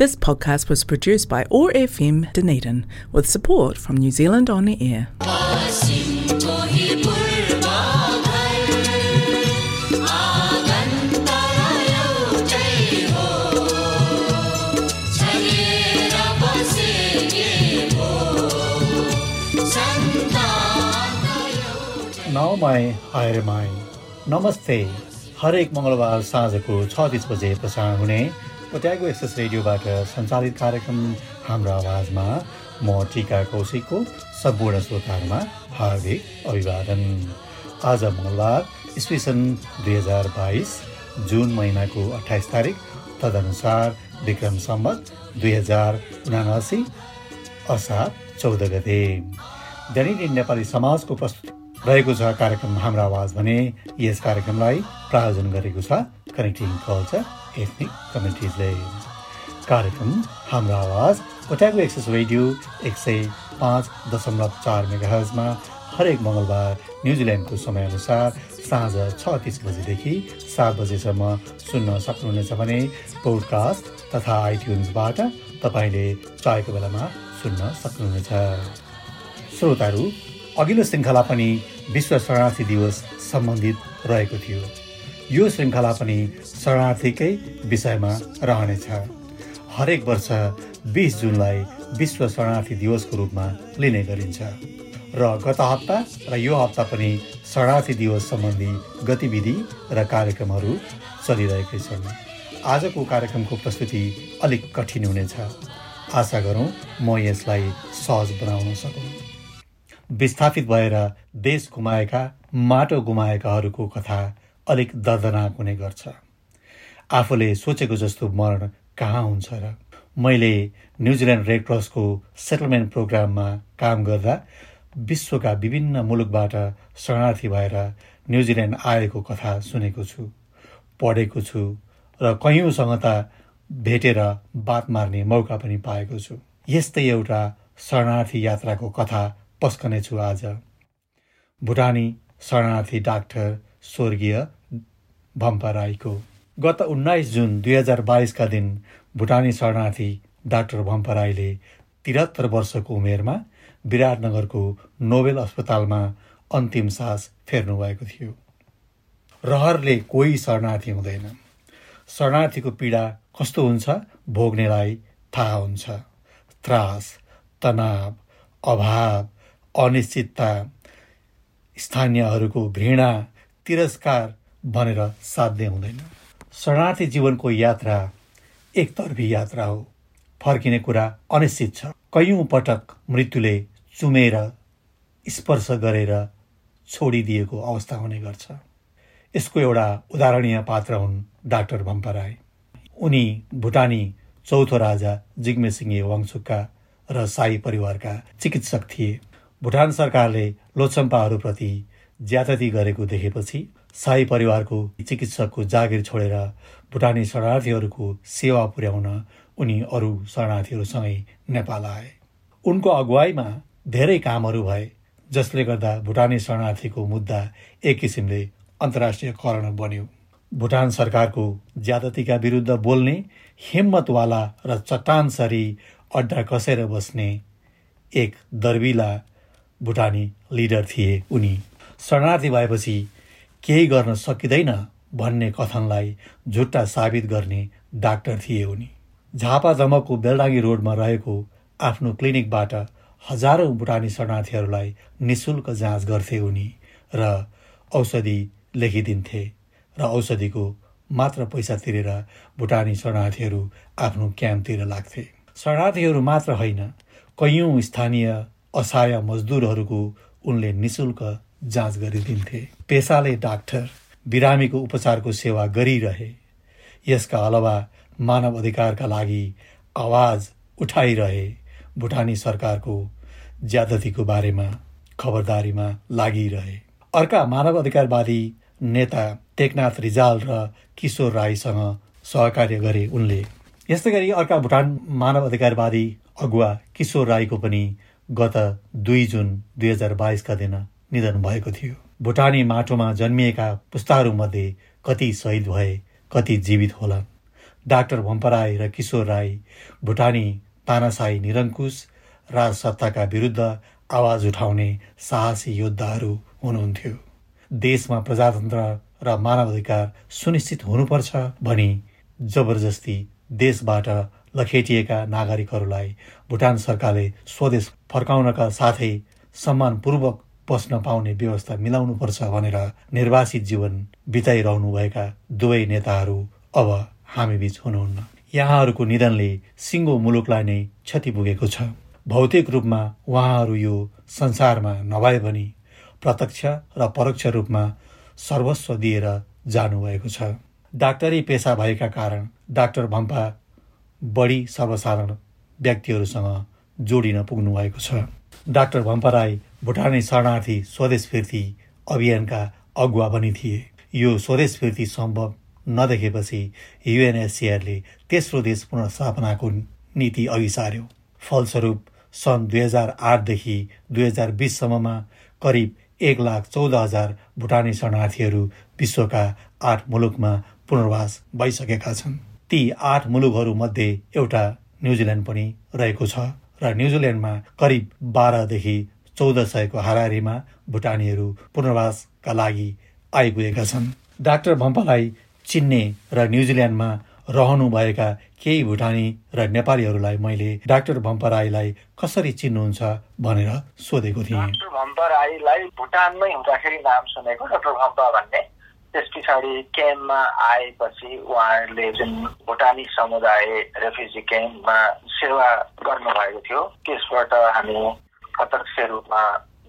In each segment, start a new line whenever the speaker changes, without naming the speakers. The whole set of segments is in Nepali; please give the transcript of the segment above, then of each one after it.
This podcast was produced by OAR FM Dunedin with support from New Zealand On the Air.
Now my higher माई नमस्ते हरेक मङ्गलबार साँझको छ तिस बजे प्रसारण हुने ओट्यागो एक्सेस रेडियोबाट सञ्चालित कार्यक्रम हाम्रो आवाजमा म टिका कौशिकको सम्पूर्ण श्रोताहरूमा हार्दिक अभिवादन। आज मङ्गलबार इस्वी सन् दुई हजार बाइस जुन महिनाको अठाइस तारिक तदनुसार विक्रम सम्बत दुई हजार उनासी असार चौध गते। दैनिक नेपाली समाजको प्रस्तुति रहेको छ कार्यक्रम हाम्रो आवाज भने यस कार्यक्रमलाई प्रायोजन गरेको छ कनेक्टिङ कल्चर एथनिक कम्युनिटिजले कार्यक्रम हाम्रो आवाज ओट्यागो एक्सेस रेडियो एक सय पाँच दशमलव चार मेगाहजमा हरेक मङ्गलबार न्युजिल्यान्डको समयअनुसार साँझ छ तिस बजीदेखि सात बजेसम्म सुन्न सक्नुहुनेछ भने पोडकास्ट तथा आइट्युन्सबाट तपाईँले चाहेको बेलामा सुन्न सक्नुहुनेछ। श्रोताहरू अघिल्लो श्रृङ्खला पनि विश्व शरणार्थी दिवस सम्बन्धित रहेको थियो। यो श्रृङ्खला पनि शरणार्थीकै विषयमा रहनेछ। हरेक वर्ष बिस जुनलाई विश्व शरणार्थी दिवसको रूपमा लिने गरिन्छ। र गत हप्ता र यो हप्ता पनि शरणार्थी दिवस सम्बन्धी गतिविधि र कार्यक्रमहरू चलिरहेकै छन्। आजको कार्यक्रमको प्रस्तुति अलिक कठिन हुनेछ। आशा गरौँ म यसलाई सहज बनाउन सकौँ। विस्थापित भएर देश गुमाएका माटो गुमाएकाहरूको कथा अलिक दर्दनाक हुने गर्छ। आफूले सोचेको जस्तो मरण कहाँ हुन्छ र? मैले न्युजिल्यान्ड रेड क्रसको सेटलमेन्ट प्रोग्राममा काम गर्दा विश्वका विभिन्न मुलुकबाट शरणार्थी भएर न्युजिल्यान्ड आएको कथा सुनेको छु पढेको छु र कैयौँसँग त भेटेर बात मार्ने मौका पनि पाएको छु। यस्तै एउटा शरणार्थी यात्राको कथा पस्कनेछु आज। भुटानी शरणार्थी डाक्टर स्वर्गीय भम्पा राईको गत उन्नाइस जुन दुई हजार बाइसका दिन भुटानी शरणार्थी डाक्टर भम्पा राईले त्रिहत्तर वर्षको उमेरमा विराटनगरको नोबेल अस्पतालमा अन्तिम सास फेर्नुभएको थियो। रहरले कोही शरणार्थी हुँदैन। शरणार्थीको पीडा कस्तो हुन्छ भोग्नेलाई थाहा हुन्छ। त्रास तनाव अभाव अनिश्चितता स्थानीयहरूको घृणा तिरस्कार भनेर साध्य हुँदैन। शरणार्थी जीवनको यात्रा एकतर्फी यात्रा हो। फर्किने कुरा अनिश्चित छ। कैयौँ पटक मृत्युले चुमेर स्पर्श गरेर छोडिदिएको अवस्था हुने गर्छ। यसको एउटा उदाहरणीय पात्र हुन् डाक्टर भम्पा राई उनी भुटानी चौथो राजा जिग्मे सिंहे वाङचुकका र साई परिवारका चिकित्सक थिए। भुटान सरकारले लोचम्पाहरूप्रति ज्यादती गरेको देखेपछि साई परिवारको चिकित्सकको जागिर छोडेर भुटानी शरणार्थीहरूको सेवा पुर्याउन उनी अरू शरणार्थीहरूसँगै नेपाल आए। उनको अगुवाईमा धेरै कामहरू भए जसले गर्दा भुटानी शरणार्थीको मुद्दा एक किसिमले अन्तर्राष्ट्रियकरण बन्यो। भुटान सरकारको ज्यादतीका विरुद्ध बोल्ने हिम्मतवाला र चट्टानसरी अड्डा कसेर बस्ने एक दर्विला भुटानी लिडर थिए उनी। शरणार्थी भएपछि केही गर्न सकिँदैन भन्ने कथनलाई झुट्टा साबित गर्ने डाक्टर थिए उनी। झापा जमकको बेलडाङ्गी रोडमा रहेको आफ्नो क्लिनिकबाट हजारौँ भुटानी शरणार्थीहरूलाई निशुल्क जाँच गर्थे उनी र औषधि लेखिदिन्थे र औषधिको मात्र पैसा तिरेर भुटानी शरणार्थीहरू आफ्नो क्याम्पतिर लाग्थे। शरणार्थीहरू मात्र होइन कैयौँ स्थानीय असहाय मजदुरहरूको उनले निशुल्क जाँच गरिदिन्थे। पेसाले डाक्टर बिरामीको उपचारको सेवा गरिरहे। यसका अलावा मानव अधिकारका लागि आवाज उठाइरहे। भुटानी सरकारको ज्यादतीको बारेमा खबरदारीमा लागिरहे। अर्का मानव अधिकारवादी नेता टेकनाथ रिजाल र किशोर राईसँग सहकार्य गरे उनले। यस्तै गरी अर्का भुटान मानव अधिकारवादी अगुवा किशोर राईको पनि गत दुई जुन दुई हजार बाइसका दिन निधन भएको थियो। भुटानी माटोमा जन्मिएका पुस्ताहरूमध्ये कति शहीद भए कति जीवित होलान् डाक्टर भम्पराई र किशोर राई भुटानी तानासाई निरङ्कुश राजसत्ताका विरुद्ध आवाज उठाउने साहसी योद्धाहरू हुनुहुन्थ्यो। देशमा प्रजातन्त्र र मानवाधिकार सुनिश्चित हुनुपर्छ भनी जबरजस्ती देशबाट लखेटिएका नागरिकहरूलाई भुटान सरकारले स्वदेश फर्काउनका साथै सम्मानपूर्वक बस्न पाउने व्यवस्था मिलाउनुपर्छ भनेर निर्वासित जीवन बिताइरहनुभएका दुवै नेताहरू अब हामीबीच हुनुहुन्न। यहाँहरूको निधनले सिङ्गो मुलुकलाई नै क्षति पुगेको छ। भौतिक रूपमा उहाँहरू यो संसारमा नभए पनि प्रत्यक्ष र परोक्ष रूपमा सर्वस्व दिएर जानुभएको छ। डाक्टरी पेसा भएका कारण डाक्टर भम्पा बढी सर्वसाधारण व्यक्तिहरूसँग जोडिन पुग्नु भएको छ। डाक्टर भम्पा राई भुटानी शरणार्थी स्वदेश फिर्ती अभियानका अगुवा पनि थिए। यो स्वदेश फिर्ती सम्भव नदेखेपछि युएनएससिआरले तेस्रो देश पुनर्स्थापनाको नीति अघि सार्यो फलस्वरूप सन् दुई हजार आठदेखि दुई हजार बिससम्ममा करिब एक लाख चौध हजार भुटानी शरणार्थीहरू विश्वका आठ मुलुकमा पुनर्वास भइसकेका छन्। ती आठ मुलुकहरूमध्ये एउटा न्युजिल्यान्ड पनि रहेको छ र न्युजिल्यान्डमा करिब बाह्रदेखि चौध सयको हाराहारीमा भुटानीहरू पुनर्वासका लागि आइपुगेका छन्। डाक्टर भम्पालाई चिन्ने र न्युजिल्यान्डमा रहनुभएका केही भुटानी र नेपालीहरूलाई मैले डाक्टर भम्पा राईलाई कसरी चिन्नुहुन्छ भनेर सोधेको थिएँ।
डाक्टर भम्पा राईलाई भुटानमै हुँदाखेरि नाम सुनेको डाक्टर भम्पा भन्ने। त्यस पछाडि क्याम्पमा आएपछि उहाँहरूले जुन भुटानी समुदाय रेफ्युजी क्याम्पमा सेवा गर्नुभएको थियो त्यसबाट हामी प्रत्यक्ष रूपमा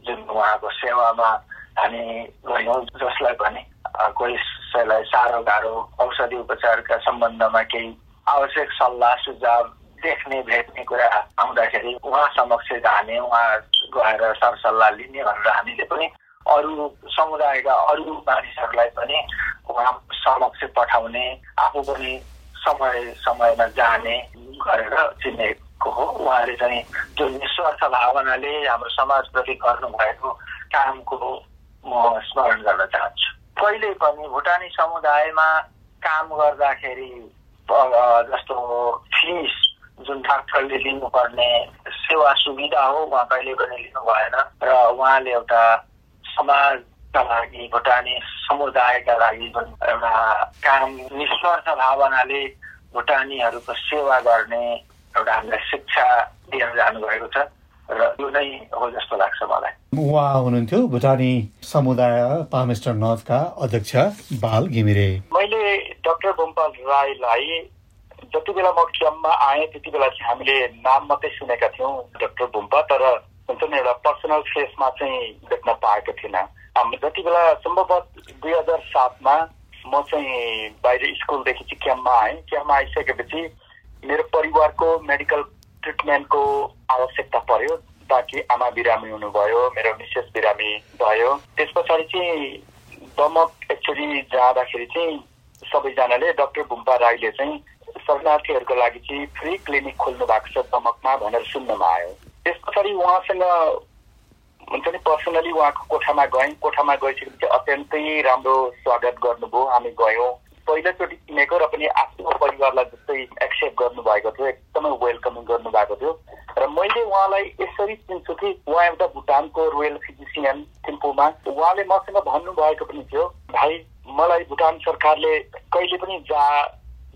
जुन उहाँको सेवामा हामी गयौँ जसलाई भने कोही साह्रो गाह्रो औषधि उपचारका सम्बन्धमा केही आवश्यक सल्लाह सुझाव देख्ने भेट्ने कुरा आउँदाखेरि उहाँ समक्ष जाने उहाँ गएर सरसल्लाह लिने भनेर हामीले पनि अरू समुदायका अरू मानिसहरूलाई पनि उहाँ समक्ष पठाउने आफू पनि समय समयमा जाने गरेर चिनेको हो। उहाँले चाहिँ जुन निस्वार्थ भावनाले हाम्रो समाजप्रति गर्नुभएको कामको म स्मरण गर्न चाहन्छु। कहिले पनि भुटानी समुदायमा काम गर्दाखेरि जस्तो फिस जुन डाक्टरले लिनुपर्ने सेवा सुविधा हो उहाँ कहिले पनि लिनु भएन र उहाँले एउटा समाजका लागि भुटानी समुदायका लागि पनि एउटा काम निस्वार्थ भावनाले भुटानीहरूको सेवा गर्ने एउटा हामीलाई शिक्षा दिएर जानुभएको छ र यो नै हो जस्तो लाग्छ मलाई
उहाँ हुनुहुन्थ्यो भुटानी समुदाय पामेस्टर नर्थका अध्यक्ष बाल घिमिरे
मैले डाक्टर गोम्पाल राईलाई जति बेला म क्याम्पमा आएँ त्यति बेला चाहिँ हामीले नाम मात्रै सुनेका थियौँ डाक्टर बुम्पा तर हुन्छ नि एउटा पर्सनल फेसमा चाहिँ देख्न पाएको थिइनँ हाम्रो जति बेला सम्भवतः दुई हजार सातमा म चाहिँ बाहिर स्कुलदेखि चाहिँ क्याम्पमा आएँ क्याम्पमा आइसकेपछि मेरो परिवारको मेडिकल ट्रिटमेन्टको आवश्यकता पर्यो ताकि आमा बिरामी हुनुभयो मेरो मिसेस बिरामी भयो। त्यस पछाडि चाहिँ दमक एक्चुली जाँदाखेरि चाहिँ सबैजनाले डाक्टर बुम्पा राईले चाहिँ शरणार्थीहरूको लागि चाहिँ फ्री क्लिनिक खोल्नु भएको छ दमकमा भनेर सुन्नमा आयो। त्यस पछाडि उहाँसँग हुन्छ नि पर्सनली उहाँको कोठामा गयौँ। कोठामा गइसकेपछि अत्यन्तै राम्रो स्वागत गर्नुभयो। हामी गयौँ। पहिलोचोटि चिनेको र पनि आफ्नो परिवारलाई जस्तै एक्सेप्ट गर्नुभएको थियो एकदमै वेलकमिङ गर्नुभएको थियो। र मैले उहाँलाई यसरी चिन्छु कि उहाँ एउटा भुटानको रोयल फिजिसियन थिम्पूमा। उहाँले मसँग भन्नुभएको पनि थियो भाइ मलाई भुटान सरकारले कहिले पनि जा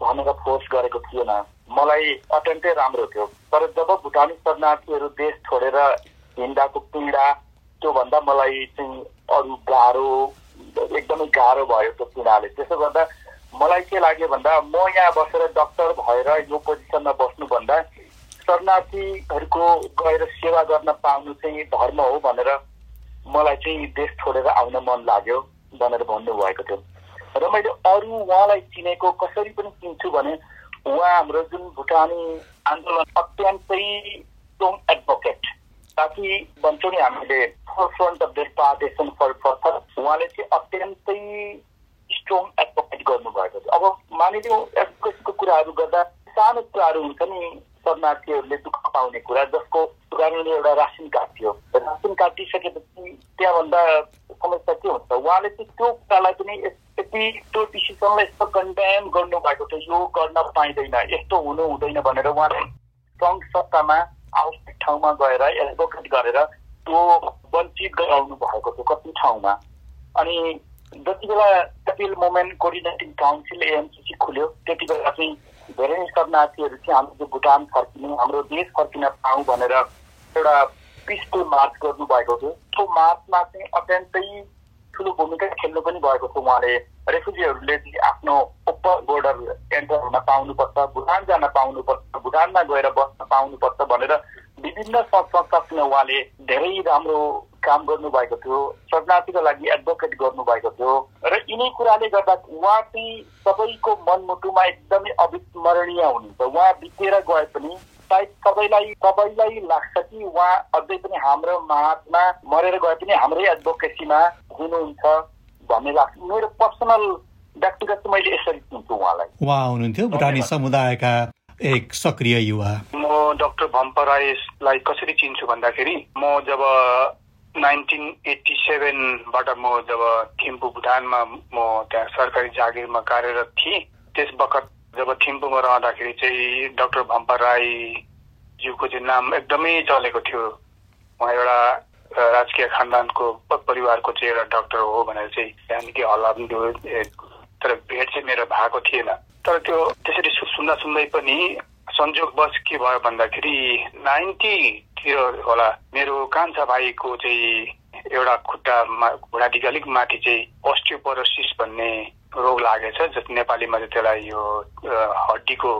भनेर फोर्स गरेको थिएन। मलाई अत्यन्तै राम्रो थियो। तर जब भुटानी शरणार्थीहरू देश छोडेर हिँड्दाको पीडा त्योभन्दा मलाई चाहिँ अरू गाह्रो एकदमै गाह्रो भयो त्यो पीडाले। त्यसो गर्दा मलाई के लाग्यो भन्दा म यहाँ बसेर डक्टर भएर यो पोजिसनमा बस्नुभन्दा शरणार्थीहरूको गएर सेवा गर्न पाउनु चाहिँ धर्म हो भनेर मलाई चाहिँ देश छोडेर आउन मन लाग्यो भनेर भन्नुभएको थियो। र मैले अरू उहाँलाई चिनेको कसरी पनि चिन्छु भने उहाँ हाम्रो जुन भुटानी आन्दोलन अत्यन्तै स्ट्रङ एडभोकेट ताकि भन्छौँ नि हामीले forefront of this partition for for उहाँले चाहिँ अत्यन्तै स्ट्रङ एडभोकेट गर्नुभएको अब मानिलिउँ एडभोकेटको कुराहरू गर्दा सानो कुराहरू हुन्छ नि शरणार्थीहरूले दुःख पाउने कुरा जसको उदाहरणले एउटा रासन कार्ड थियो रासन कार्ड दिइसकेपछि त्यहाँभन्दा समस्या के हुन्छ उहाँले चाहिँ त्यो कुरालाई पनि यति त्यो डिसिसनलाई यस्तो कन्डेम गर्नुभएको थियो यो गर्न पाइँदैन यस्तो हुनु हुँदैन भनेर उहाँले सङ्घ सत्तामा आवश्यक ठाउँमा गएर एडभोकेट गरेर त्यो वञ्चित गराउनु भएको थियो कति ठाउँमा अनि जति बेला appeal moment coordinating council AMCC खुल्यो त्यति बेला चाहिँ धेरै शरणार्थीहरू चाहिँ हाम्रो जो भुटान फर्किनु हाम्रो देश फर्किन पाऊँ भनेर एउटा पिसफुल मार्च गर्नुभएको थियो। त्यो मार्चमा चाहिँ अत्यन्तै ठुलो भूमिका खेल्नु पनि भएको थियो उहाँले। रेफ्युजीहरूले आफ्नो ओपर बोर्डर एन्टर हुन पाउनुपर्छ भुटान जान पाउनुपर्छ भुटानमा गएर बस्न पाउनुपर्छ भनेर विभिन्न संस्थासँग उहाँले धेरै राम्रो काम गर्नुभएको थियो शरणार्थीको लागि एडभोकेट गर्नुभएको थियो र यिनै कुराले गर्दा उहाँ चाहिँ सबैको मनमुटुमा एकदमै अविस्मरणीय हुनुहुन्छ। उहाँ बितेर गए पनि सायद सबैलाई सबैलाई लाग्छ कि उहाँ अझै पनि हाम्रो माझमा मरेर गए पनि हाम्रै एडभोकेसीमा हुनुहुन्छ भन्ने लाग्छ। मेरो पर्सनल व्यक्तिगत मैले यसरी चिन्छु उहाँलाई।
उहाँ हुनुहुन्थ्यो भुटानी समुदायका एक सक्रिय युवा।
म डक्टर भम्प राईलाई कसरी चिन्छु भन्दाखेरि म जब नाइन्टिन एट्टी सेभेनबाट म जब थिम्पू भुटानमा म त्यहाँ सरकारी जागिरमा कार्यरत थिएँ त्यस बखत जब थिम्पूमा रहँदाखेरि चाहिँ डाक्टर भम्पा राईज्यूको चाहिँ नाम एकदमै चलेको थियो। उहाँ एउटा राजकीय खानदानको परिवारको चाहिँ एउटा डाक्टर हो भनेर चाहिँ त्यहाँदेखि हल्ला पनि थियो तर भेट चाहिँ मेरो भएको थिएन। तर त्यो त्यसरी सुन्दा सुन्दै पनि संयोगवश के भयो भन्दाखेरि नाइन्टीतिर होला। मेरो कान्छा भाइको चाहिँ एउटा खुट्टामा घुँडादेखि अलिक माथि चाहिँ अस्टियोपोरोसिस भन्ने रोग लागेछ जस नेपालीमा चाहिँ त्यसलाई यो हड्डीको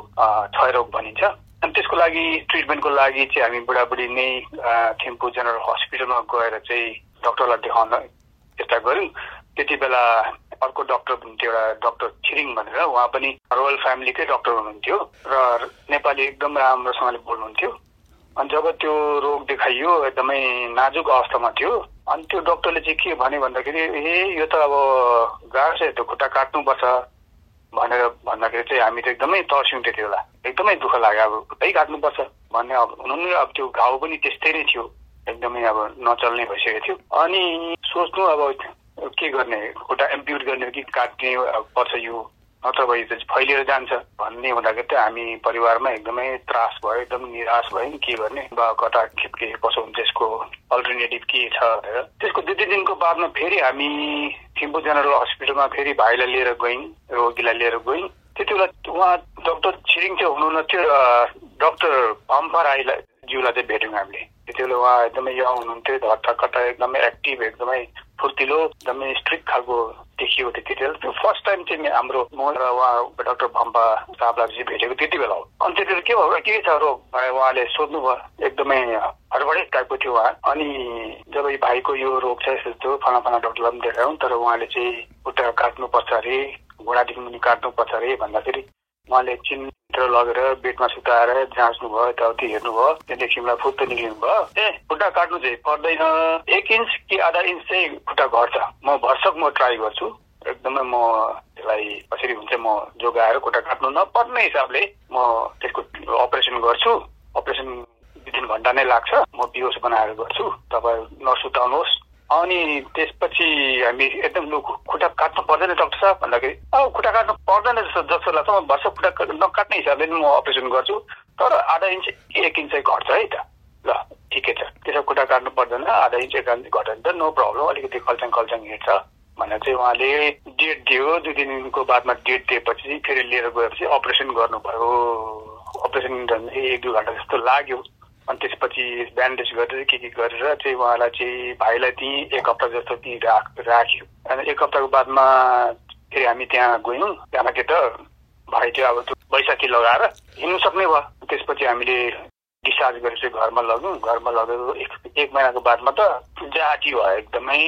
क्षयरोग भनिन्छ। अनि त्यसको लागि ट्रिटमेन्टको लागि चाहिँ हामी बुढाबुढी नै थिम्पू जेनरल हस्पिटलमा गएर चाहिँ डक्टरलाई देखाउन चेष्टा गऱ्यौँ। त्यति बेला अर्को डक्टर हुनुहुन्थ्यो एउटा डक्टर छिरिङ भनेर उहाँ पनि रोयल फ्यामिलीकै डक्टर हुनुहुन्थ्यो र नेपाली एकदम राम्रोसँगले बोल्नुहुन्थ्यो। अनि जब त्यो रोग देखाइयो एकदमै नाजुक अवस्थामा थियो अनि त्यो डक्टरले चाहिँ के भन्यो भन्दाखेरि ए यो त अब गाह्रो छ त्यो खुट्टा काट्नुपर्छ। भनेर भन्दाखेरि चाहिँ हामी त एकदमै तर्स्यौँ त्यति बेला। एकदमै दुःख लाग्यो अब खुट्टै काट्नुपर्छ। भन्ने अब हुनु नि अब त्यो घाउ पनि त्यस्तै नै थियो। एकदमै अब नचल्ने भइसकेको थियो। अनि सोच्नु अब के गर्ने? खुट्टा एम्प्युट गर्ने कि काट्ने पर्छ यो। नत्र त फैलिएर जान्छ। भन्ने हुँदाखेरि त हामी परिवारमा एकदमै त्रास भयो एकदम निराश भयो नि के गर्ने? बा कता के कसो हुन्छ यसको अल्टरनेटिभ के छ भनेर। त्यसको दुई तिन दिनको बादमा फेरि हामी थिम्पू जेनरल हस्पिटलमा फेरि भाइलाई लिएर गयौँ रोगीलाई लिएर गयौँ। त्यति बेला उहाँ डक्टर छिरिङ चाहिँ हुनुहुन्न थियो डक्टर पम्फा राईलाई ज्यूलाई चाहिँ भेट्यौँ हामीले। त्यति बेला उहाँ एकदमै यङ हुनुहुन्थ्यो हट्टा कट्टा एकदमै एक्टिभ एकदमै फुर्तिलो एकदमै स्ट्रिक्ट खालको देखियो बेला। त्यो फर्स्ट टाइम चाहिँ हाम्रो म र उहाँ डाक्टर भम्पा साहबलाई भेटेको त्यति बेला हो। अनि त्यति बेला के भयो के छ रोग? उहाँले सोध्नुभयो एकदमै हडबडे टाइपको थियो उहाँ। अनि जब यो भाइको यो रोग छ यस्तो फला फला डक्टरलाई पनि देखायौँ तर उहाँले चाहिँ खुट्टा काट्नुपर्छ अरे घुँडादेखि मुनि काट्नुपर्छ अरे भन्दाखेरि उहाँले एकछिनतिर लगेर बेडमा सुताएर जाँच्नु भयो यताउति हेर्नुभयो त्यहाँदेखि मलाई फुत्त निक्लिनु भयो। ए खुट्टा काट्नु चाहिँ पर्दैन। एक इन्च कि आधा इन्च चाहिँ खुट्टा घट्छ। म भर्सक म ट्राई गर्छु। एकदमै म त्यसलाई कसरी हुन्छ म जोगाएर खुट्टा काट्नु नपर्ने हिसाबले म त्यसको अपरेसन गर्छु। अपरेसन दुई तिन घन्टा नै लाग्छ। म बिहोस बनाएर गर्छु। तपाईँ नसुताउनुहोस्। अनि त्यसपछि हामी एकदम लु खुट्टा काट्नु पर्दैन डाक्टर साहब भन्दाखेरि अब खुट्टा काट्नु पर्दैन जस्तो जस्तो लाग्छ। म भर्छ खुट्टा नकाट्ने हिसाबले म अपरेसन गर्छु। तर आधा इन्च एक इन्च घट्छ है त। ल ठिकै छ। त्यसो खुट्टा काट्नु पर्दैन। आधा इन्च एक इन्च घट्यो त नो प्रब्लम अलिकति खल्चाङ खल्चाङ हिँड्छ। भनेर चाहिँ उहाँले डेट दियो। दुई तिन दिनको बादमा डेट दिएपछि फेरि लिएर गएपछि अपरेसन गर्नुभयो। अपरेसन एक दुई घन्टा जस्तो लाग्यो। अनि त्यसपछि ब्यान्डेज गरेर के के गरेर चाहिँ उहाँलाई चाहिँ भाइलाई त्यहीँ एक हप्ता जस्तो त्यहीँ राख राख्यो। अनि एक हप्ताको बादमा फेरि हामी त्यहाँ गयौँ। त्यहाँबाट त भाइ चाहिँ अब त्यो बैसाखी लगाएर हिँड्नु सक्ने भयो। त्यसपछि हामीले डिस्चार्ज गरेर चाहिँ घरमा लग्यौँ घरमा लगेर एक एक महिनाको बादमा त जाती भयो एकदमै।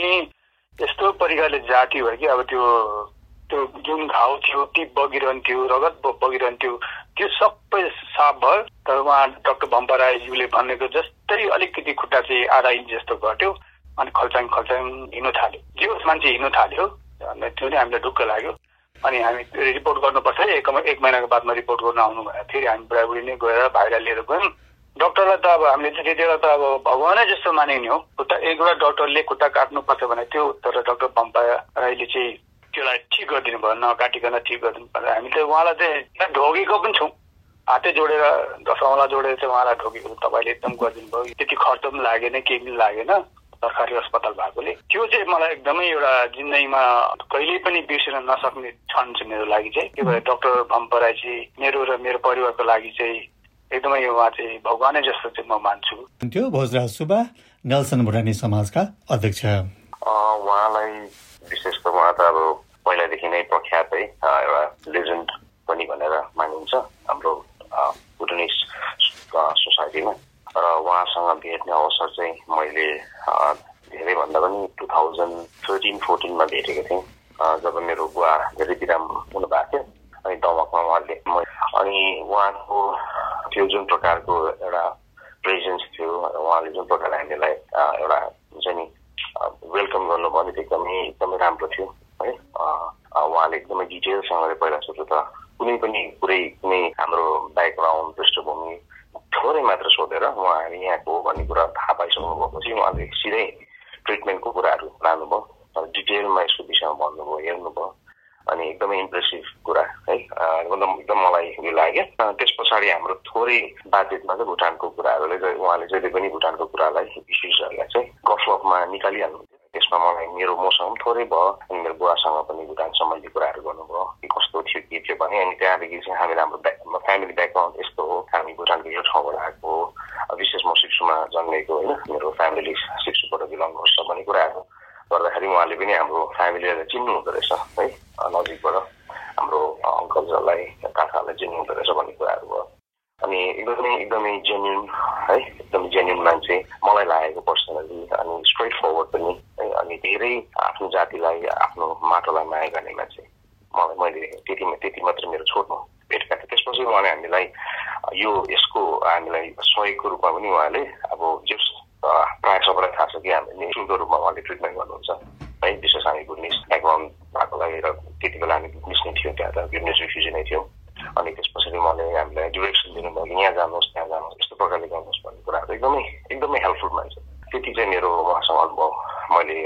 यस्तो परिकारले जाती भयो कि अब त्यो त्यो जुन घाउ थियो टिप बगिरहन्थ्यो रगत बगिरहन्थ्यो त्यो सबै साफ भयो। तर उहाँ राईज्यूले भनेको जस्तै अलिकति खुट्टा चाहिँ आधा इन्च जस्तो घट्यो अनि खल्चाङ खल्चाङ हिँड्नु थाल्यो। जे होस् मान्छे हिँड्नु थाल्यो। त्यो नै हामीलाई ढुक्क लाग्यो। अनि हामी रिपोर्ट गर्नुपर्छ। एक एक महिनाको बादमा रिपोर्ट गर्नु आउनु भनेर फेरि हामी बुढाबुढी नै गएर भाइलाई लिएर गयौँ। डक्टरलाई त अब हामीले चाहिँ त्यति बेला त अब भगवानै जस्तो मानिने हो। खुट्टा एक बेला डक्टरले खुट्टा काट्नुपर्छ भने त्यो तर डक्टर पम्पा राईले चाहिँ त्यसलाई ठिक गरिदिनु भयो नकाटिकन ठिक गरिदिनु पर्यो हामी त उहाँलाई चाहिँ ढोगेको पनि छौँ। हातै जोडेर दसौँला जोडेर चाहिँ उहाँलाई ढोगेको तपाईँले एकदम गरिदिनु भयो त्यति खर्च पनि लागेन केही पनि लागेन सरकारी अस्पताल भएकोले। त्यो चाहिँ मलाई एकदमै एउटा जिन्दगीमा कहिल्यै पनि बिर्सिन नसक्ने क्षण छ मेरो लागि चाहिँ। त्यो भएर डक्टर भम्पराई चाहिँ मेरो र मेरो परिवारको लागि चाहिँ एकदमै उहाँ चाहिँ भगवानै जस्तो चाहिँ म मान्छु।
त्यो भोजराज सुब्बा नेल्सन भुटानी समाजका अध्यक्ष।
उहाँलाई विशेष त उहाँ त अब पहिलादेखि नै प्रख्यात है एउटा लेजेन्ड पनि भनेर मानिन्छ। हाम्रो भुटानिस सोसाइटीमा र उहाँसँग भेट्ने अवसर चाहिँ मैले धेरैभन्दा पनि टु थाउजन्ड थर्टिन फोर्टिनमा भेटेको थिएँ। जब मेरो बुवा धेरै बिराम हुनुभएको थियो अनि दमकमा उहाँले अनि उहाँको त्यो जुन प्रकारको एउटा प्रेजेन्स थियो उहाँले जुन प्रकारले हामीलाई एउटा हुन्छ नि वेलकम गर्नुभयो नि एकदमै एकदमै राम्रो थियो है। उहाँले एकदमै डिटेलसँगले पहिला सुरु त कुनै पनि कुरै कुनै हाम्रो ब्याकग्राउन्ड पृष्ठभूमि थोरै मात्र सोधेर उहाँहरू यहाँको भन्ने कुरा थाहा पाइसक्नु भएपछि उहाँले सिधै ट्रिटमेन्टको कुराहरू लानुभयो। डिटेलमा यसको विषयमा भन्नुभयो हेर्नुभयो। अनि एकदमै इम्प्रेसिभ कुरा है। एकदम एकदम मलाई उयो लाग्यो। त्यस पछाडि हाम्रो थोरै बातचितमा चाहिँ भुटानको कुराहरूले उहाँले जहिले पनि भुटानको कुरालाई इस्युजहरूलाई चाहिँ गफमा निकालिहाल्नुहुन्थ्यो। त्यसमा मलाई मेरो मसँग थोरै भयो अनि मेरो बुवासँग पनि भुटान सम्बन्धी कुराहरू थियो के भने अनि त्यहाँदेखि चाहिँ हामीले हाम्रो फ्यामिली ब्याकग्राउन्ड यस्तो हो हामी भुटानको यो ठाउँबाट आएको हो विशेष म सिक्सुमा जन्मेको होइन मेरो फ्यामिली सिक्सुबाट बिलङ गर्छ भन्ने कुराहरू गर्दाखेरि उहाँले पनि हाम्रो फ्यामिलीलाई चिन्नु हुँदो रहेछ है नजिकबाट हाम्रो अङ्कलजलाई काकालाई चिन्नु हुँदो रहेछ भन्ने कुराहरू भयो अनि एकदमै एकदमै जेन्युन है एकदमै जेन्युन मान्छे मलाई लागेको पर्सनली अनि स्ट्रेट फरवर्ड पनि है अनि धेरै आफ्नो जातिलाई आफ्नो माटोलाई माया गर्ने मान्छे मलाई मैले त्यति त्यति मात्र मेरो छोड्नु थिएँ त्यसपछि उहाँले हामीलाई यो यसको हामीलाई सहयोगको रूपमा पनि उहाँले अब जस प्रायः सबैलाई थाहा छ कि हामीले निशुल्क रूपमा उहाँले ट्रिटमेन्ट गर्नुहुन्छ है विशेष हामी गुडनिस ब्याकग्राउन्ड भएकोलाई र त्यति बेला हामी गुडनिस नै थियौँ त्यहाँ त गुडनिस रिफ्युजी नै थियौँ अनि त्यस पछाडि उहाँले हामीलाई डिरेक्सन दिनुभयो कि यहाँ जानुहोस् यस्तो प्रकारले गर्नुहोस् भन्ने कुराहरू एकदमै एकदमै हेल्पफुल मान्छे त्यति चाहिँ मेरो उहाँसँग अनुभव मैले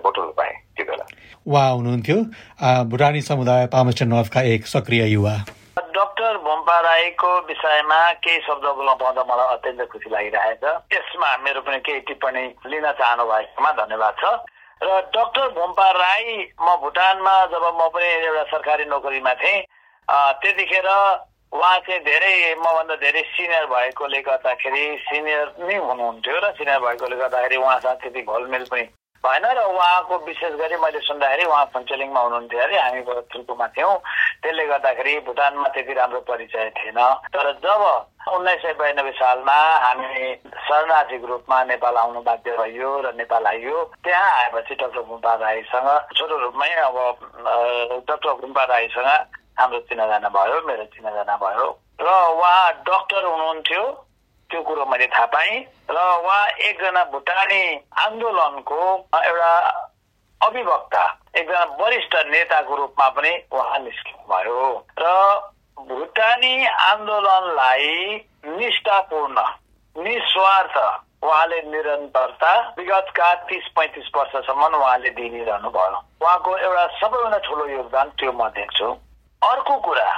बटुल्नु पाएँ त्यो बेला
उहाँ हुनुहुन्थ्यो भुटानी समुदाय पामस्टर नर्थका एक सक्रिय युवा।
डाक्टर भोम्पा राईको विषयमा केही शब्द बोल्न पाउँदा मलाई अत्यन्त खुसी लागिरहेछ। यसमा मेरो पनि केही टिप्पणी लिन चाहनु भएकोमा धन्यवाद छ। र डाक्टर भोम्पा राई म भुटानमा जब म पनि एउटा सरकारी नोकरीमा थिएँ त्यतिखेर उहाँ चाहिँ धेरै मभन्दा धेरै सिनियर भएकोले गर्दाखेरि सिनियर नै हुनुहुन्थ्यो र सिनियर भएकोले गर्दाखेरि उहाँसँग त्यति घोलमेल पनि भएन र उहाँको विशेष गरी मैले सुन्दाखेरि उहाँ फन्चेलिङमा हुनुहुन्थ्यो अरे हामी थुल्कुमा थियौँ। त्यसले गर्दाखेरि भुटानमा त्यति राम्रो परिचय थिएन। तर जब उन्नाइस सय बयानब्बे सालमा हामी शरणार्थीको रूपमा नेपाल आउनु बाध्य भइयो र नेपाल आइयो त्यहाँ आएपछि डाक्टर गुम्पा राईसँग छोटो रूपमै अब डाक्टर गुम्पा राईसँग हाम्रो चिनाजाना भयो मेरो चिनाजाना भयो। र उहाँ डक्टर हुनुहुन्थ्यो। त्यो कुरो मैले थाहा पाएँ र उहाँ एकजना भुटानी आन्दोलनको एउटा अभिवक्ता एकजना वरिष्ठ नेताको रूपमा पनि उहाँ निस्किनु भयो र भुटानी आन्दोलनलाई निष्ठापूर्ण निस्वार्थ उहाँले निरन्तरता विगतका तिस पैँतिस वर्षसम्म उहाँले दिइरहनु भयो उहाँको एउटा सबैभन्दा ठुलो योगदान त्यो म देख्छु। अर्को कुरा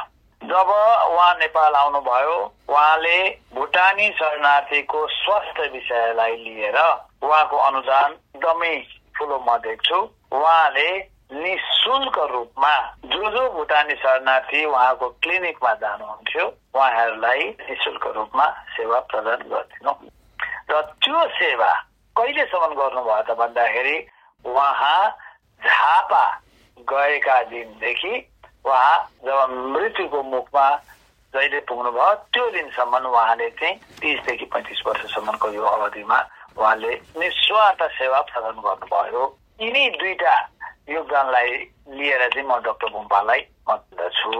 जब उहाँ नेपाल आउनुभयो उहाँले भुटानी शरणार्थीको स्वास्थ्य विषयलाई लिएर उहाँको अनुदान एकदमै ठुलो म देख्छु। उहाँले निशुल्क रूपमा जो जो भुटानी शरणार्थी उहाँको क्लिनिकमा जानुहुन्थ्यो उहाँहरूलाई निशुल्क रूपमा सेवा प्रदान गरिदिनु। र त्यो सेवा कहिलेसम्म गर्नुभयो त भन्दाखेरि उहाँ झापा गएका दिनदेखि उहाँ जब मृत्युको मुखमा जहिले पुग्नुभयो त्यो दिनसम्म उहाँले चाहिँ तिसदेखि पैँतिस वर्षसम्मको यो अवधिमा उहाँले निस्वार्थ सेवा प्रदान गर्नुभयो। यिनी दुईटा योगदानलाई लिएर चाहिँ म डाक्टर गुम्पालाई मत दिँदछु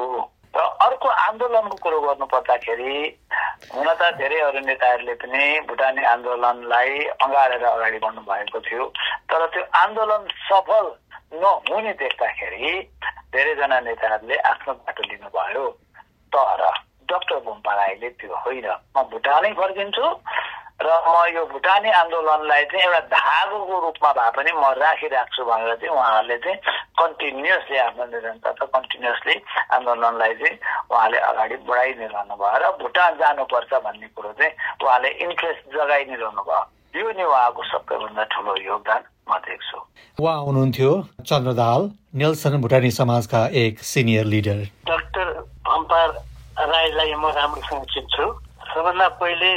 र अर्को आन्दोलनको कुरो गर्नु पर्दाखेरि हुन त धेरै अरू नेताहरूले पनि भुटानी आन्दोलनलाई अँगालेर अगाडि बढ्नु भएको थियो तर त्यो आन्दोलन सफल नहुने देख्दाखेरि धेरैजना नेताहरूले आफ्नो बाटो लिनुभयो। तर डाक्टर राईले त्यो होइन। म भुटानै फर्किन्छु र म यो भुटानी आन्दोलनलाई चाहिँ एउटा धागोको रूपमा भए पनि म राखिराख्छु भनेर चाहिँ उहाँहरूले चाहिँ कन्टिन्युसली आफ्नो निरन्तरता कन्टिन्युसली आन्दोलनलाई चाहिँ उहाँले अगाडि बढाइदिइरहनु भयो र भुटान जानुपर्छ भन्ने कुरो चाहिँ उहाँले इन्ट्रेस्ट जगाइदिइरहनु भयो यो नै उहाँको सबैभन्दा ठुलो योगदान। म देख्छु
उहाँ हुनुहुन्थ्यो चन्द्रदाल नेल्सन भुटानी समाजका एक सिनियर लिडर।
डाक्टर भम्पार राईलाई म राम्रोसँग चिन्छु। सबभन्दा पहिले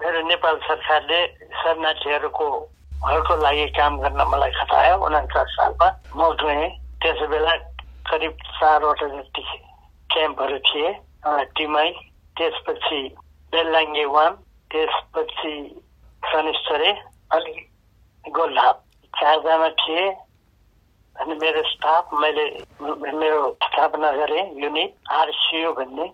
मेरो नेपाल सरकारले शरणार्थीहरूको हरको लागि काम गर्न मलाई खटायो उनाचार सालमा। म गएँ। त्यस बेला करिब चारवटा जति क्याम्पहरू थिए टिमाई त्यसपछि बेललाङ्गे वान त्यसपछि शनिश्चरे अनि गोल्हाप चारजना थिए अनि मेरो स्टाफ मैले मेरो स्थापना गरेँ युनिट आरसियु भन्ने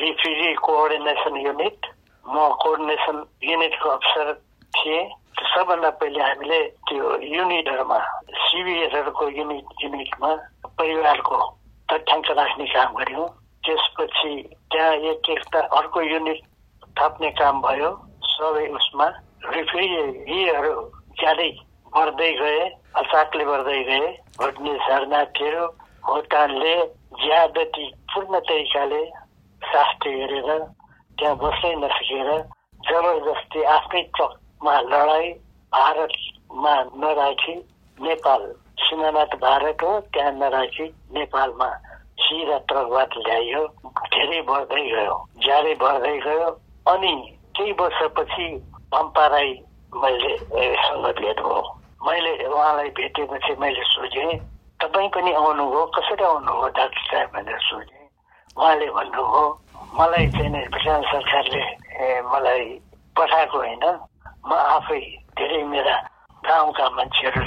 रिफ्युजी कोअर्डिनेसन युनिट म कोअर्डिनेसन युनिटको अफसर थिएँ। सबभन्दा पहिले हामीले त्यो युनिटहरूमा सिबिएसहरूको युनिट युनिटमा परिवारको तथ्याङ्क राख्ने काम गऱ्यौँ। त्यसपछि त्यहाँ एक एकता अर्को युनिट थप्ने काम भयो। सबै उसमा रिफ्युजीहरू ज्यादै बढ्दै गए अचाकले बढ्दै गए। भुट्ने शरणार्थीहरू भुटानले ज्यादती पूर्ण तरिकाले शास्ति गरेर त्यहाँ बस्नै नसकेर जबरजस्ती आफ्नै ट्रकमा लडाई भारतमा नराखी नेपाल। सिमानाथ भारत हो त्यहाँ नराखी नेपालमा। सिधा ट्रकबाट ल्याइयो धेरै बढ्दै गयो। ज्यादै बढ्दै गयो अनि केही वर्षपछि पम्पाराई मैले सँग भेट भयो मैले उहाँलाई भेटेपछि मैले सोधेँ तपाईँ पनि आउनुभयो कसरी आउनुभयो डाक्टर साहेब भनेर सोधेँ। उहाँले भन्नुभयो मलाई चाहिँ भुटान सरकारले मलाई पठाएको होइन। म आफै धेरै मेरा गाउँका मान्छेहरू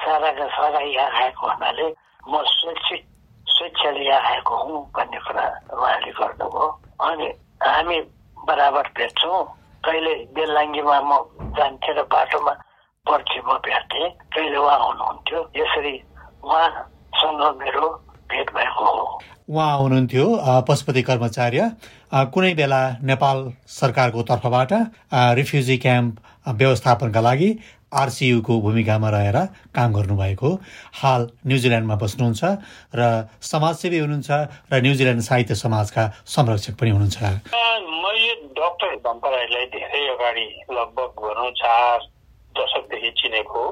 साराका सारा यहाँ आएको हुनाले म स्वैच्छिक स्वेच्छाले यहाँ आएको हुँ भन्ने कुरा उहाँले गर्नुभयो। अनि हामी बराबर भेट्छौँ। कहिले बेलाङ्गीमा म जान्थेँ र बाटोमा पर्थेँ म भेट्थेँ। कहिले उहाँ हुनुहुन्थ्यो यसरी उहाँसँग मेरो भेट भएको हो।
उहाँ हुनुहुन्थ्यो पशुपति कर्मचार्य। कुनै बेला नेपाल सरकारको तर्फबाट रिफ्युजी क्याम्प व्यवस्थापनका लागि आरसियुको भूमिकामा रहेर काम गर्नुभएको हाल न्युजिल्यान्डमा बस्नुहुन्छ र समाजसेवी हुनुहुन्छ र न्युजिल्यान्ड साहित्य समाजका संरक्षक पनि हुनुहुन्छ।
डक्टर भम्पराईलाई धेरै अगाडि लगभग भनौँ चार दशकदेखि चिनेको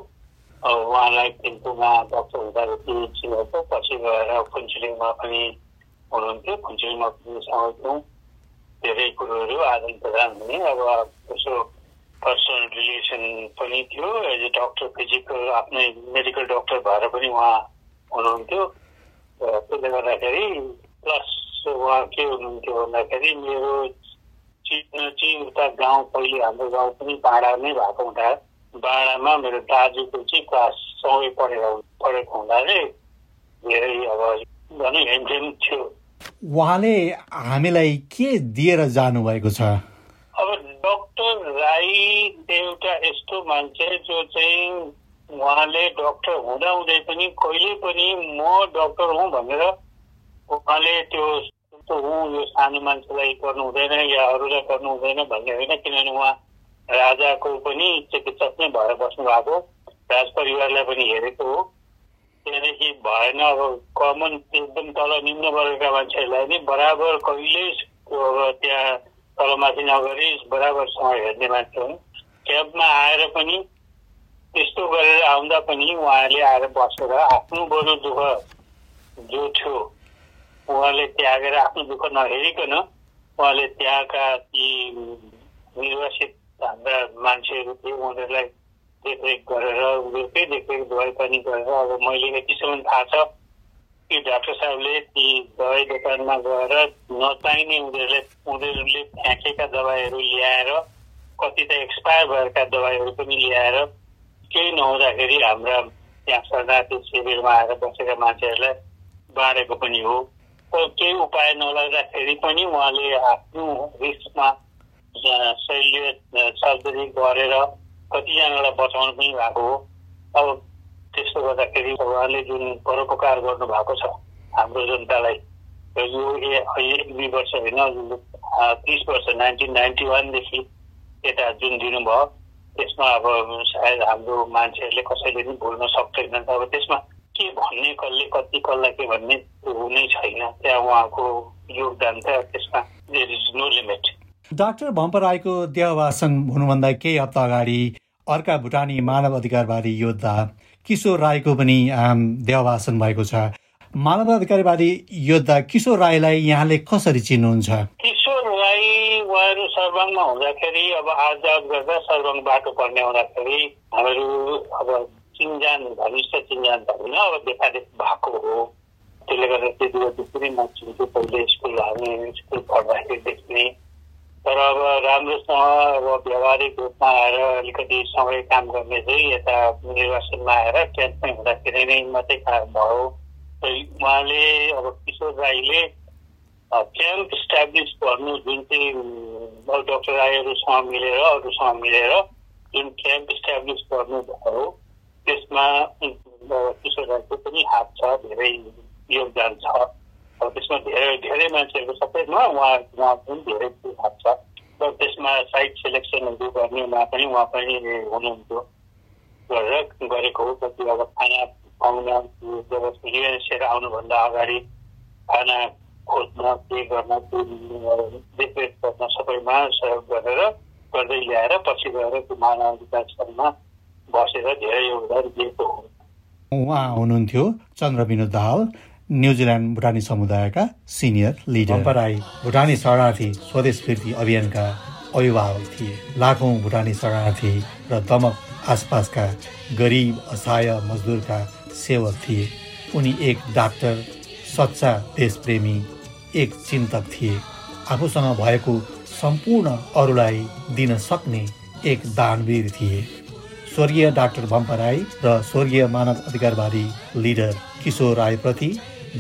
उहाँलाई थिम्पूमा डक्टर हुँदादेखि चिनेको पछि गएर फुन्चुलिङमा पनि हुनुहुन्थ्यो। फुन्चुलिङमा पनि सँगै धेरै कुरोहरू आदान प्रदान हुने। अब यसो पर्सनल रिलेसन पनि थियो। एज ए डक्टर फिजिकल आफ्नै मेडिकल डक्टर भएर पनि उहाँ हुनुहुन्थ्यो। त्यसले गर्दाखेरि प्लस उहाँ के हुनुहुन्थ्यो भन्दाखेरि मेरो चाहिँ उता गाउँ पहिले हाम्रो गाउँ पनि पाडा नै भएको हुँदा बाडामा मेरो दाजुको चाहिँ क्लास सँगै पढेर पढेको हुनाले धेरै अब भनौँ हेमझेम थियो।
उहाँले हामीलाई के दिएर जानुभएको छ?
अब डक्टर राई एउटा यस्तो मान्छे जो चाहिँ उहाँले डक्टर हुँदा हुँदै पनि कहिले पनि म डक्टर हुँ भनेर उहाँले त्यो हुँ यो सानो मान्छेलाई गर्नु हुँदैन या अरूलाई गर्नु हुँदैन भन्ने होइन किनभने उहाँ राजाको पनि चिकित्सक नै भएर बस्नु भएको राज परिवारलाई पनि हेरेको हो त्यहाँदेखि भएन अब कमन एकदम तल निम्न वर्गका मान्छेहरूलाई नै बराबर कहिले अब त्यहाँ तलमाथि नगरी बराबरसँग हेर्ने मान्छे हुन् क्याम्पमा आएर पनि त्यस्तो गरेर आउँदा पनि उहाँले आएर बसेर आफ्नो बरु दुःख जो थियो उहाँले त्यागेर आफ्नो दुःख नहेरिकन उहाँले त्यहाँका ती निर्वासित हाम्रा मान्छेहरू थिए उनीहरूलाई देखरेख गरेर उनीहरूकै देखरेख दबाई पानी गरेर अब मैले यतिसम्म थाहा छ कि डाक्टर साहबले ती दबाई दोकानमा गएर नचाहिने उनीहरूले उनीहरूले फ्याँकेका दबाईहरू ल्याएर कति त एक्सपायर भएका दबाईहरू पनि ल्याएर केही नहुँदाखेरि हाम्रा त्यहाँ शरणार्थी शिविरमा आएर बसेका मान्छेहरूलाई बाँडेको पनि हो। केही उपाय नलाग्दाखेरि पनि उहाँले आफ्नो रिस्कमा शैलीय सर्जरी गरेर कतिजनालाई बचाउनु पनि भएको हो। अब त्यसो गर्दाखेरि उहाँले जुन परोपकार गर्नुभएको छ हाम्रो जनतालाई यो दुई वर्ष होइन तिस वर्ष नाइन्टिन नाइन्टी वानदेखि यता जुन दिनुभयो त्यसमा अब सायद हाम्रो मान्छेहरूले कसैले पनि भुल्न सक्दैन अब त्यसमा के भन्ने कसले कति कसलाई के भन्ने हुनै छैन। त्यहाँ उहाँको योगदान त त्यसमा there is no limit
doctor Bhampar राईको देहवासन हुनुभन्दा केही हप्ता अगाडि अर्का भुटानी मानव अधिकारवादी योद्धा किशोर राईको पनि देहवासन भएको छ। मानव अधिकारवादी योद्धा किशोर राईलाई यहाँले कसरी चिन्नुहुन्छ?
उहाँहरू सर्वङमा हुँदाखेरि अब आज गर्दा सर्वङ बाटो पर्ने हुँदाखेरि हामीहरू अब चिन्जान घनिष्ठ चिन्जान भएन अब देखादेख भएको हो त्यसले गर्दा त्यति बेला पनि म चिन्छु पहिले स्कुल हामी स्कुल पढ्दाखेरि देख्ने तर अब राम्रोसँग अब व्यावहारिक रूपमा आएर अलिकति समय काम गर्ने चाहिँ यता निर्वाचनमा आएर टेन्थमै हुँदाखेरि नै मात्रै काम भयो उहाँले अब किशोर राईले क्याम्प इस्टाब्लिस गर्नु जुन चाहिँ डक्टर राईहरूसँग मिलेर अरूसँग मिलेर जुन क्याम्प इस्टाब्लिस गर्नुभयो त्यसमा किशोर राईको पनि हात छ धेरै योगदान छ अब त्यसमा धेरै धेरै मान्छेहरूको सबैमा उहाँ उहाँ पनि धेरै हात छ र त्यसमा साइट सेलेक्सनहरू गर्नेमा पनि उहाँ पनि हुनुहुन्थ्यो गरेर गरेको हो कति अब खाना पाउन जब युएनसिएर आउनुभन्दा अगाडि खाना खोज्न के गर्न देखरेख गर्न सबैमा सहयोग गरेर गर्दै ल्याएर पछि गएर त्यो मानव विकासमा बसेर धेरै योगदान दिएको हो।
उहाँ हुनुहुन्थ्यो चन्द्र विनोद दाहाल न्युजिल्यान्ड भुटानी समुदायका सिनियर लिडर। राई भुटानी शरणार्थी स्वदेश फिर्ती अभियानका अभिभावक थिए। लाखौँ भुटानी शरणार्थी र दमक आसपासका गरिब असहाय मजदुरका सेवक थिए। उनी एक डाक्टर सच्चा देशप्रेमी एक चिन्तक थिए। आफूसँग भएको सम्पूर्ण अरूलाई दिन सक्ने एक दानवीर थिए। स्वर्गीय डाक्टर भम्पा राई र स्वर्गीय मानव अधिकारवादी लिडर किशोर राईप्रति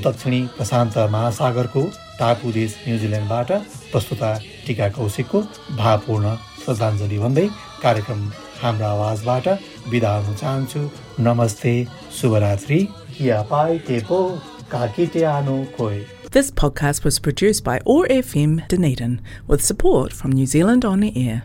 दक्षिणी प्रशान्त महासागरको टापु देश न्युजिल्यान्डबाट प्रस्तुता टिका कौशिकको भावपूर्ण श्रद्धाञ्जली भन्दै कार्यक्रम हाम्रो आवाजबाट बिदा हुन चाहन्छु। नमस्ते शुभरात्रि। या पाइ टेपो खोइ
This podcast was produced by ORFM Dunedin with support from New Zealand On the Air.